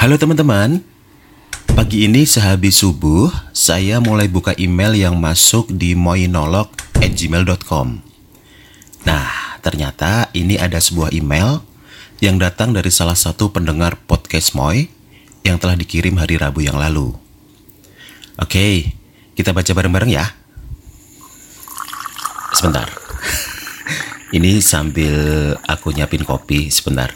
Halo teman-teman, pagi ini sehabis subuh saya mulai buka email yang masuk di moinolog@gmail.com. Nah, ternyata ini ada sebuah email yang datang dari salah satu pendengar podcast Moy yang telah dikirim hari Rabu yang lalu. Oke, kita baca bareng-bareng ya. Sebentar. ini sambil aku nyiapin kopi sebentar.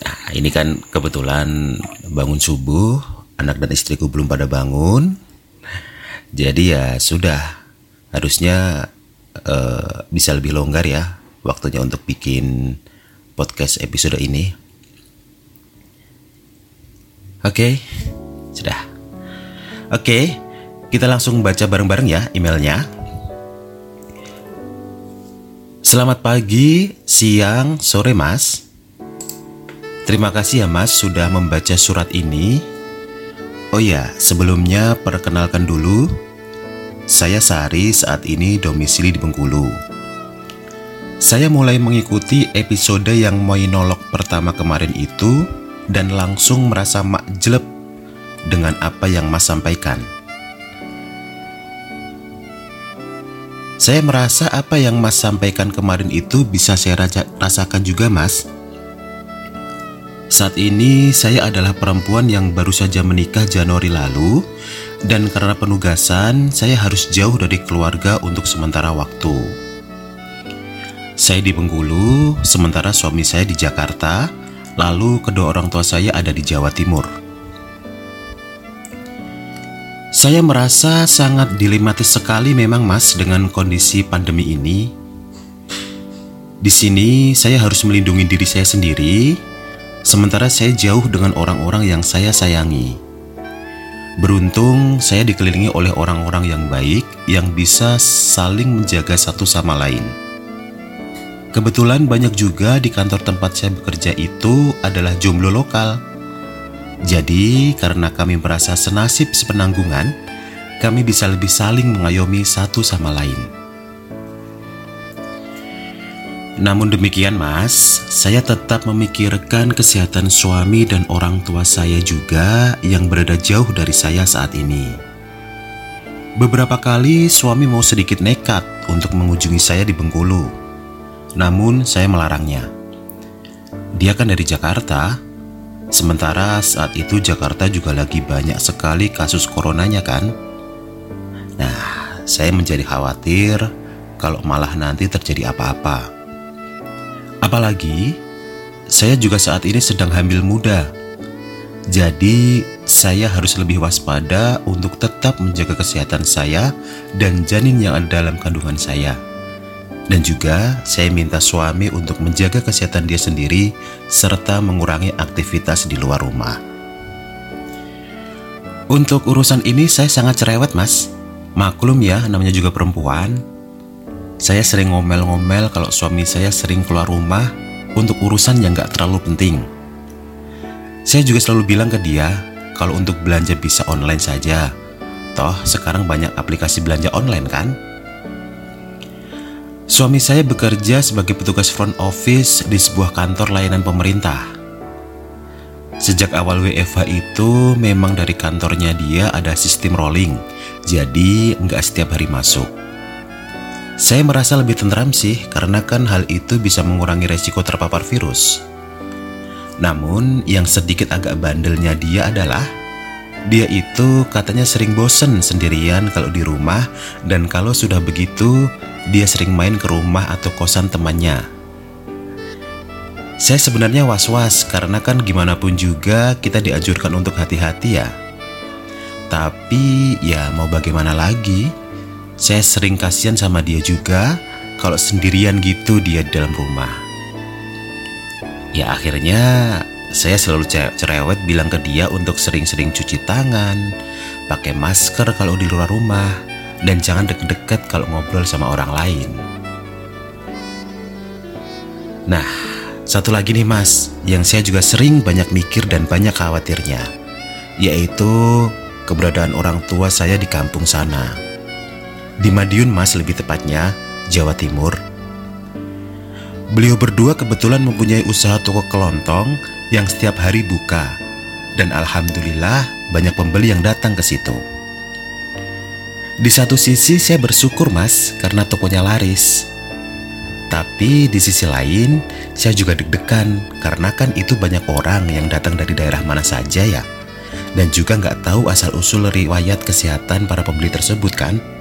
Nah, ini kan kebetulan bangun subuh, anak dan istriku belum pada bangun. Jadi ya sudah, harusnya uh, bisa lebih longgar ya waktunya untuk bikin podcast episode ini. Oke, okay, sudah. Oke, okay, kita langsung baca bareng-bareng ya emailnya. Selamat pagi, siang, sore mas. Terima kasih ya Mas sudah membaca surat ini. Oh ya, sebelumnya perkenalkan dulu. Saya Sari saat ini domisili di Bengkulu. Saya mulai mengikuti episode yang monolog pertama kemarin itu dan langsung merasa makjelep dengan apa yang Mas sampaikan. Saya merasa apa yang Mas sampaikan kemarin itu bisa saya rasakan juga, Mas. Saat ini saya adalah perempuan yang baru saja menikah Januari lalu dan karena penugasan saya harus jauh dari keluarga untuk sementara waktu. Saya di Bengkulu, sementara suami saya di Jakarta, lalu kedua orang tua saya ada di Jawa Timur. Saya merasa sangat dilematis sekali memang Mas dengan kondisi pandemi ini. Di sini saya harus melindungi diri saya sendiri Sementara saya jauh dengan orang-orang yang saya sayangi. Beruntung saya dikelilingi oleh orang-orang yang baik yang bisa saling menjaga satu sama lain. Kebetulan banyak juga di kantor tempat saya bekerja itu adalah jomblo lokal. Jadi karena kami merasa senasib sepenanggungan, kami bisa lebih saling mengayomi satu sama lain. Namun demikian, Mas, saya tetap memikirkan kesehatan suami dan orang tua saya juga yang berada jauh dari saya saat ini. Beberapa kali suami mau sedikit nekat untuk mengunjungi saya di Bengkulu, namun saya melarangnya. Dia kan dari Jakarta, sementara saat itu Jakarta juga lagi banyak sekali kasus coronanya kan. Nah, saya menjadi khawatir kalau malah nanti terjadi apa-apa. Apalagi saya juga saat ini sedang hamil muda. Jadi, saya harus lebih waspada untuk tetap menjaga kesehatan saya dan janin yang ada dalam kandungan saya. Dan juga saya minta suami untuk menjaga kesehatan dia sendiri serta mengurangi aktivitas di luar rumah. Untuk urusan ini saya sangat cerewet, Mas. Maklum ya, namanya juga perempuan. Saya sering ngomel-ngomel kalau suami saya sering keluar rumah untuk urusan yang gak terlalu penting. Saya juga selalu bilang ke dia kalau untuk belanja bisa online saja. Toh sekarang banyak aplikasi belanja online kan? Suami saya bekerja sebagai petugas front office di sebuah kantor layanan pemerintah. Sejak awal WFH itu memang dari kantornya dia ada sistem rolling, jadi nggak setiap hari masuk. Saya merasa lebih tenteram sih karena kan hal itu bisa mengurangi resiko terpapar virus. Namun yang sedikit agak bandelnya dia adalah dia itu katanya sering bosen sendirian kalau di rumah dan kalau sudah begitu dia sering main ke rumah atau kosan temannya. Saya sebenarnya was-was karena kan gimana pun juga kita dianjurkan untuk hati-hati ya. Tapi ya mau bagaimana lagi? Saya sering kasihan sama dia juga kalau sendirian gitu dia di dalam rumah. Ya akhirnya saya selalu cerewet bilang ke dia untuk sering-sering cuci tangan, pakai masker kalau di luar rumah, dan jangan deket-deket kalau ngobrol sama orang lain. Nah, satu lagi nih mas, yang saya juga sering banyak mikir dan banyak khawatirnya, yaitu keberadaan orang tua saya di kampung sana di Madiun Mas lebih tepatnya, Jawa Timur. Beliau berdua kebetulan mempunyai usaha toko kelontong yang setiap hari buka. Dan alhamdulillah banyak pembeli yang datang ke situ. Di satu sisi saya bersyukur mas karena tokonya laris. Tapi di sisi lain saya juga deg-degan karena kan itu banyak orang yang datang dari daerah mana saja ya. Dan juga nggak tahu asal-usul riwayat kesehatan para pembeli tersebut kan.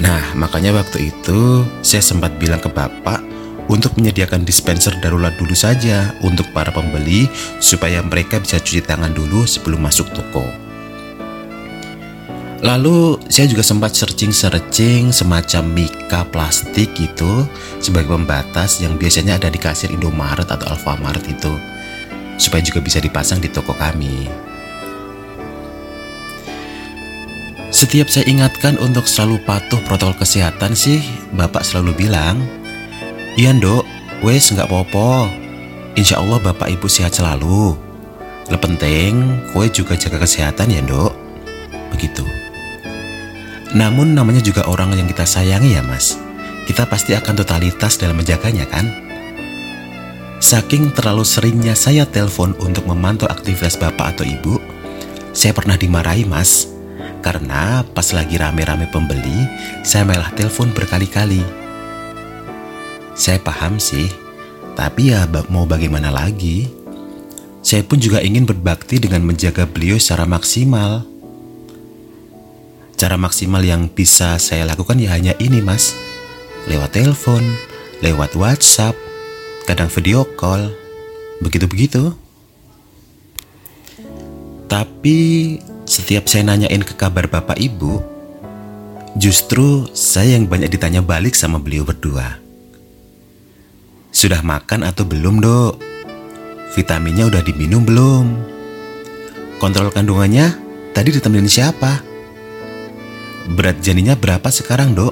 Nah makanya waktu itu saya sempat bilang ke bapak untuk menyediakan dispenser darurat dulu saja untuk para pembeli supaya mereka bisa cuci tangan dulu sebelum masuk toko. Lalu saya juga sempat searching-searching semacam mika plastik gitu sebagai pembatas yang biasanya ada di kasir Indomaret atau Alfamart itu supaya juga bisa dipasang di toko kami. Setiap saya ingatkan untuk selalu patuh protokol kesehatan sih, Bapak selalu bilang, Iya dok, wes nggak popo. Insya Allah Bapak Ibu sehat selalu. Lepenting, kue juga jaga kesehatan ya dok. Begitu. Namun namanya juga orang yang kita sayangi ya mas. Kita pasti akan totalitas dalam menjaganya kan? Saking terlalu seringnya saya telepon untuk memantau aktivitas bapak atau ibu, saya pernah dimarahi mas. Karena pas lagi rame-rame pembeli, saya malah telepon berkali-kali. Saya paham sih, tapi ya mau bagaimana lagi? Saya pun juga ingin berbakti dengan menjaga beliau secara maksimal. Cara maksimal yang bisa saya lakukan ya hanya ini mas Lewat telepon, lewat whatsapp, kadang video call Begitu-begitu Tapi setiap saya nanyain ke kabar bapak ibu Justru saya yang banyak ditanya balik sama beliau berdua Sudah makan atau belum dok? Vitaminnya udah diminum belum? Kontrol kandungannya tadi ditemenin siapa? Berat janinnya berapa sekarang dok?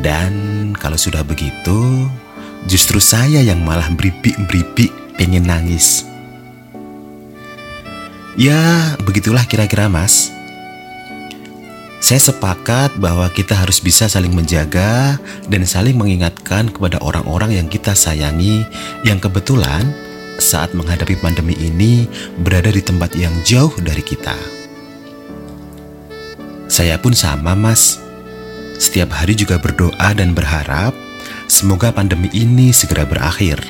Dan kalau sudah begitu, justru saya yang malah beripik-beripik pengen nangis. Ya, begitulah kira-kira mas. Saya sepakat bahwa kita harus bisa saling menjaga dan saling mengingatkan kepada orang-orang yang kita sayangi yang kebetulan saat menghadapi pandemi ini berada di tempat yang jauh dari kita. Saya pun sama, Mas. Setiap hari juga berdoa dan berharap semoga pandemi ini segera berakhir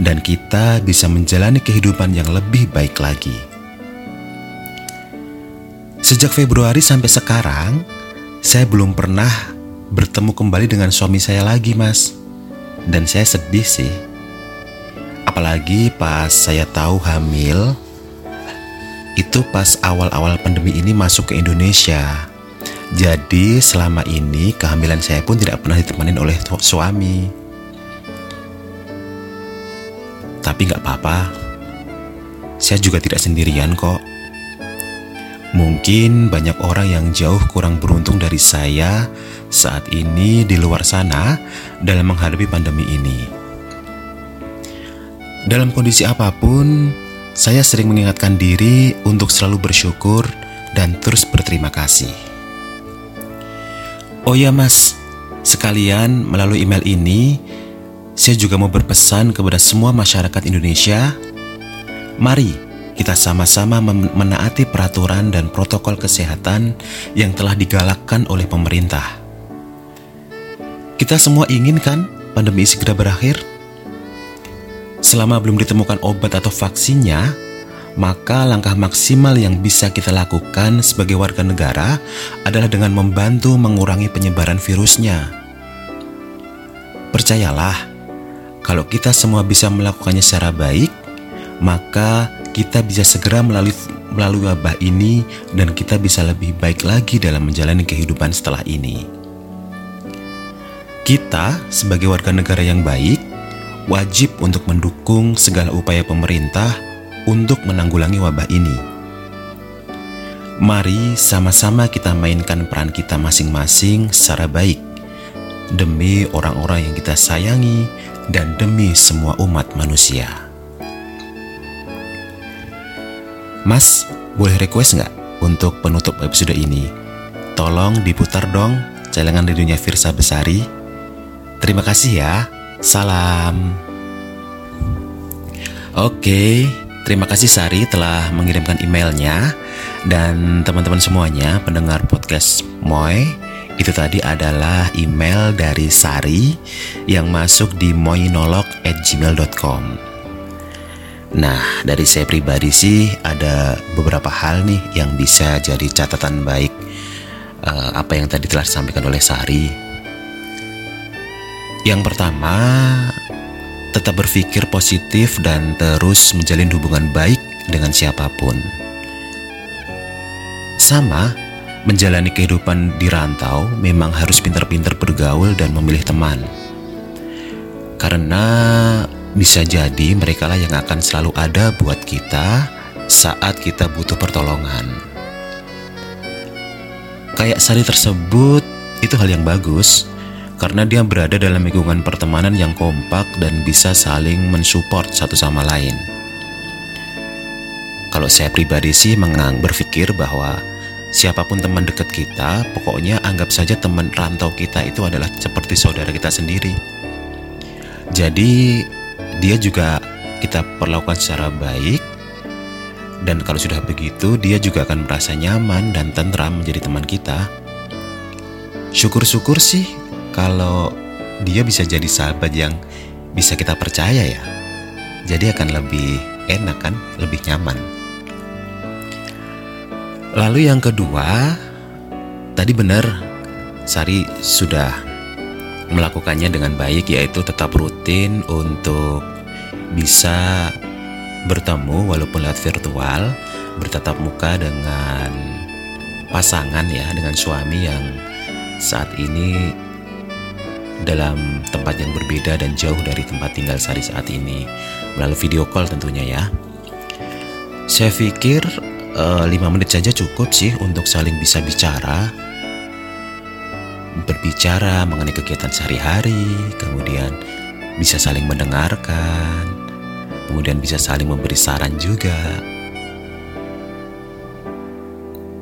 dan kita bisa menjalani kehidupan yang lebih baik lagi. Sejak Februari sampai sekarang, saya belum pernah bertemu kembali dengan suami saya lagi, Mas. Dan saya sedih sih. Apalagi pas saya tahu hamil, itu pas awal-awal pandemi ini masuk ke Indonesia. Jadi selama ini kehamilan saya pun tidak pernah ditemani oleh suami. Tapi nggak apa-apa, saya juga tidak sendirian kok. Mungkin banyak orang yang jauh kurang beruntung dari saya saat ini di luar sana dalam menghadapi pandemi ini. Dalam kondisi apa pun, saya sering mengingatkan diri untuk selalu bersyukur dan terus berterima kasih. Oh ya mas, sekalian melalui email ini, saya juga mau berpesan kepada semua masyarakat Indonesia, mari kita sama-sama menaati peraturan dan protokol kesehatan yang telah digalakkan oleh pemerintah. Kita semua ingin kan pandemi segera berakhir? Selama belum ditemukan obat atau vaksinnya, maka langkah maksimal yang bisa kita lakukan sebagai warga negara adalah dengan membantu mengurangi penyebaran virusnya. Percayalah, kalau kita semua bisa melakukannya secara baik, maka kita bisa segera melalui melalui wabah ini dan kita bisa lebih baik lagi dalam menjalani kehidupan setelah ini. Kita sebagai warga negara yang baik wajib untuk mendukung segala upaya pemerintah untuk menanggulangi wabah ini. Mari sama-sama kita mainkan peran kita masing-masing secara baik demi orang-orang yang kita sayangi dan demi semua umat manusia. Mas, boleh request nggak untuk penutup episode ini? Tolong diputar dong celengan dunia Firsa Besari. Terima kasih ya. Salam. Oke, terima kasih Sari telah mengirimkan emailnya dan teman-teman semuanya pendengar podcast Moy. Itu tadi adalah email dari Sari yang masuk di moinolog@gmail.com. Nah, dari saya pribadi sih ada beberapa hal nih yang bisa jadi catatan baik uh, apa yang tadi telah disampaikan oleh Sari yang pertama, tetap berpikir positif dan terus menjalin hubungan baik dengan siapa pun. Sama, menjalani kehidupan di rantau memang harus pintar-pintar bergaul dan memilih teman. Karena bisa jadi mereka lah yang akan selalu ada buat kita saat kita butuh pertolongan. Kayak Sari tersebut itu hal yang bagus karena dia berada dalam lingkungan pertemanan yang kompak dan bisa saling mensupport satu sama lain. Kalau saya pribadi sih mengang berpikir bahwa siapa pun teman dekat kita, pokoknya anggap saja teman rantau kita itu adalah seperti saudara kita sendiri. Jadi dia juga kita perlakukan secara baik dan kalau sudah begitu dia juga akan merasa nyaman dan tentram menjadi teman kita. Syukur-syukur sih kalau dia bisa jadi sahabat yang bisa kita percaya ya. Jadi akan lebih enak kan, lebih nyaman. Lalu yang kedua, tadi benar Sari sudah melakukannya dengan baik yaitu tetap rutin untuk bisa bertemu walaupun lewat virtual, bertatap muka dengan pasangan ya, dengan suami yang saat ini dalam tempat yang berbeda dan jauh dari tempat tinggal Sari saat ini. Melalui video call tentunya ya. Saya pikir eh, 5 menit saja cukup sih untuk saling bisa bicara, berbicara mengenai kegiatan sehari-hari, kemudian bisa saling mendengarkan, kemudian bisa saling memberi saran juga.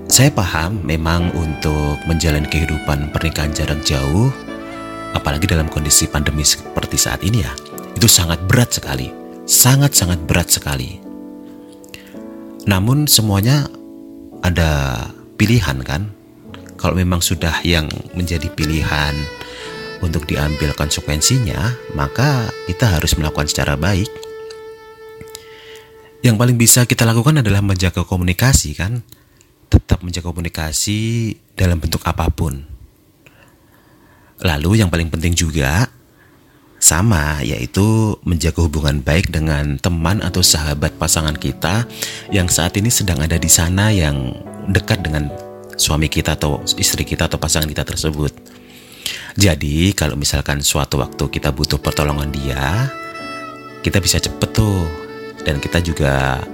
Saya paham memang untuk menjalani kehidupan pernikahan jarak jauh apalagi dalam kondisi pandemi seperti saat ini ya, itu sangat berat sekali, sangat-sangat berat sekali. Namun semuanya ada pilihan kan? Kalau memang sudah yang menjadi pilihan untuk diambil konsekuensinya, maka kita harus melakukan secara baik. Yang paling bisa kita lakukan adalah menjaga komunikasi kan? Tetap menjaga komunikasi dalam bentuk apa pun Lalu yang paling penting juga sama yaitu menjaga hubungan baik dengan teman atau sahabat pasangan kita yang saat ini sedang ada di sana yang dekat dengan suami kita atau istri kita atau pasangan kita tersebut. Jadi kalau misalkan suatu waktu kita butuh pertolongan dia, kita bisa cepet tuh dan kita juga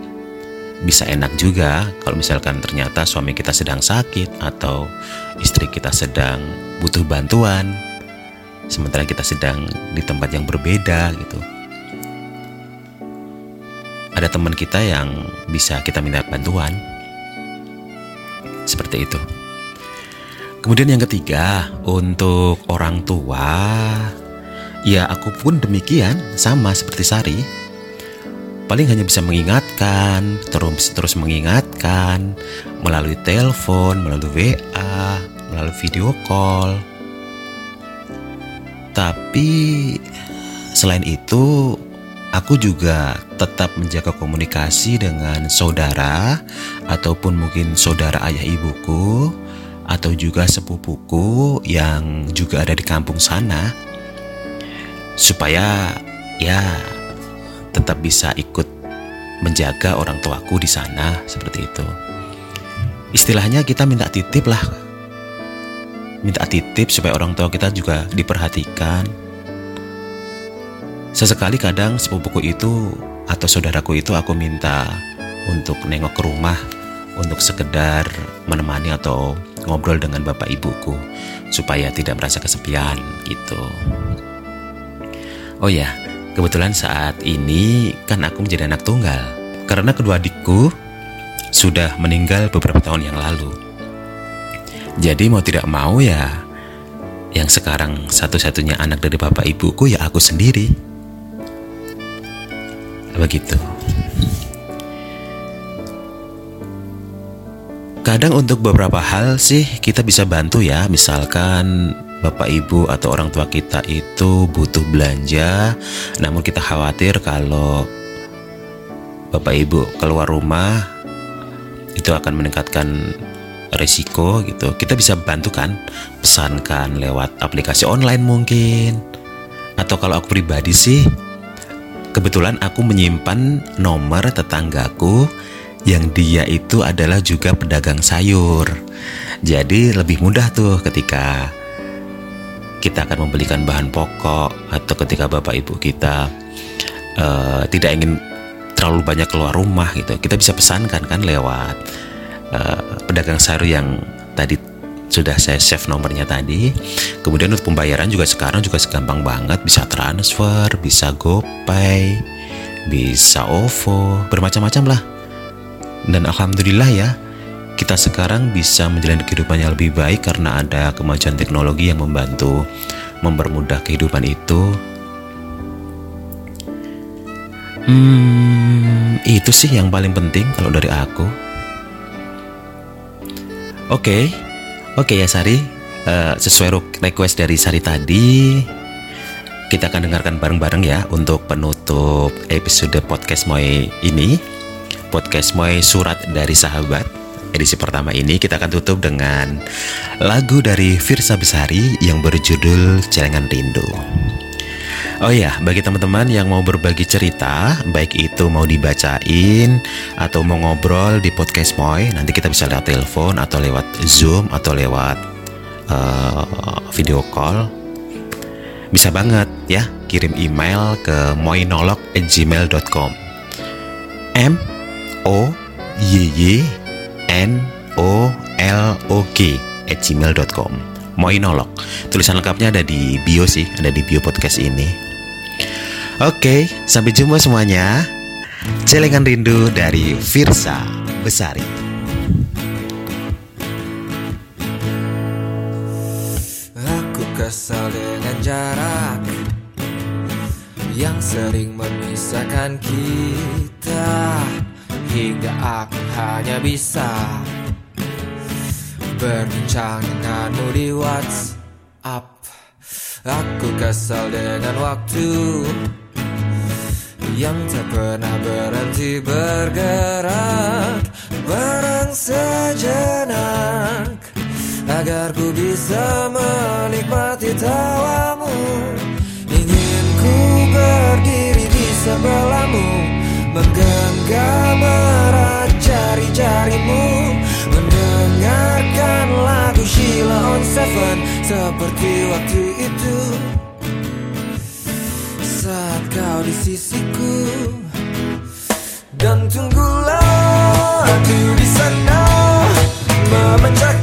bisa enak juga kalau misalkan ternyata suami kita sedang sakit atau istri kita sedang butuh bantuan sementara kita sedang di tempat yang berbeda gitu. Ada teman kita yang bisa kita minta bantuan. Seperti itu. Kemudian yang ketiga, untuk orang tua, ya aku pun demikian, sama seperti Sari paling hanya bisa mengingatkan, terus terus mengingatkan melalui telepon, melalui WA, melalui video call. Tapi selain itu, aku juga tetap menjaga komunikasi dengan saudara ataupun mungkin saudara ayah ibuku atau juga sepupuku yang juga ada di kampung sana supaya ya tetap bisa ikut menjaga orang tuaku di sana seperti itu. Istilahnya kita minta titip lah. Minta titip supaya orang tua kita juga diperhatikan. Sesekali kadang sepupuku itu atau saudaraku itu aku minta untuk nengok ke rumah untuk sekedar menemani atau ngobrol dengan bapak ibuku supaya tidak merasa kesepian gitu. Oh ya, Kebetulan saat ini kan aku menjadi anak tunggal karena kedua adikku sudah meninggal beberapa tahun yang lalu. Jadi mau tidak mau ya yang sekarang satu-satunya anak dari bapak ibuku ya aku sendiri. begitu. Kadang untuk beberapa hal sih kita bisa bantu ya, misalkan bapak ibu atau orang tua kita itu butuh belanja, namun kita khawatir kalau bapak ibu keluar rumah itu akan meningkatkan resiko gitu. Kita bisa bantu kan, pesankan lewat aplikasi online mungkin. Atau kalau aku pribadi sih, kebetulan aku menyimpan nomor tetanggaku yang dia itu adalah juga pedagang sayur. Jadi lebih mudah tuh ketika kita akan membelikan bahan pokok atau ketika bapak ibu kita uh, tidak ingin terlalu banyak keluar rumah gitu, kita bisa pesankan kan lewat uh, pedagang sayur yang tadi sudah saya save nomornya tadi. Kemudian untuk pembayaran juga sekarang juga segampang banget, bisa transfer, bisa GoPay, bisa OVO, bermacam-macam lah. Dan alhamdulillah ya, kita sekarang bisa menjalani kehidupan yang lebih baik karena ada kemajuan teknologi yang membantu mempermudah kehidupan itu. Hmm, itu sih yang paling penting kalau dari aku. Oke, okay. oke okay ya Sari, uh, sesuai request dari Sari tadi, kita akan dengarkan bareng-bareng ya untuk penutup episode podcast Moy ini podcast Moy Surat dari Sahabat Edisi pertama ini kita akan tutup dengan lagu dari Firsa Besari yang berjudul Celengan Rindu Oh ya, bagi teman-teman yang mau berbagi cerita, baik itu mau dibacain atau mau ngobrol di podcast Moy, nanti kita bisa lewat telepon atau lewat Zoom atau lewat uh, video call. Bisa banget ya, kirim email ke moinolog@gmail.com. M O Y Y N O L O G at gmail.com Moinolog Tulisan lengkapnya ada di bio sih Ada di bio podcast ini. Oke Sampai jumpa semuanya. Celengan rindu dari Firsa Besari. Aku kesal dengan jarak Yang sering memisahkan kita Hingga aku hanya bisa Berbincang denganmu di WhatsApp. Aku kesal dengan waktu Yang tak pernah berhenti bergerak. Barang sejenak Agar ku bisa menikmati tawamu. Ingin ku berdiri di sebelahmu Menggenggam erat jari-jarimu. Mendengarkan lagu Sheila on Seven. Seperti waktu itu. Saat kau di sisiku. Dan tunggulah aku di sana. Memecahkan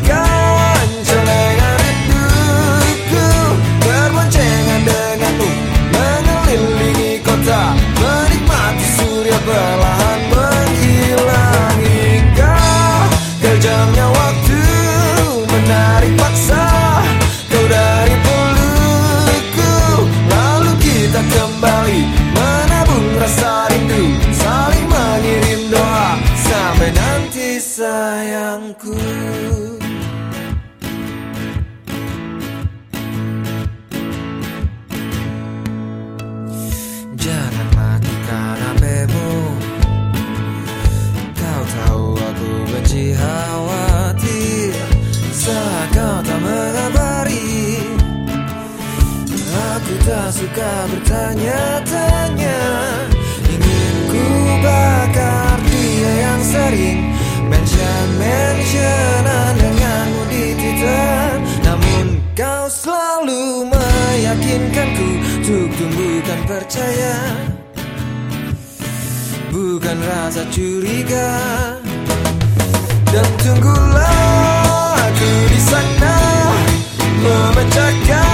suka bertanya-tanya Ingin ku bakar dia yang sering Mention-mentionan denganmu di Twitter? Namun kau selalu meyakinkanku Untuk tumbuhkan percaya. Bukan rasa curiga. Dan tunggulah aku di sana memecahkan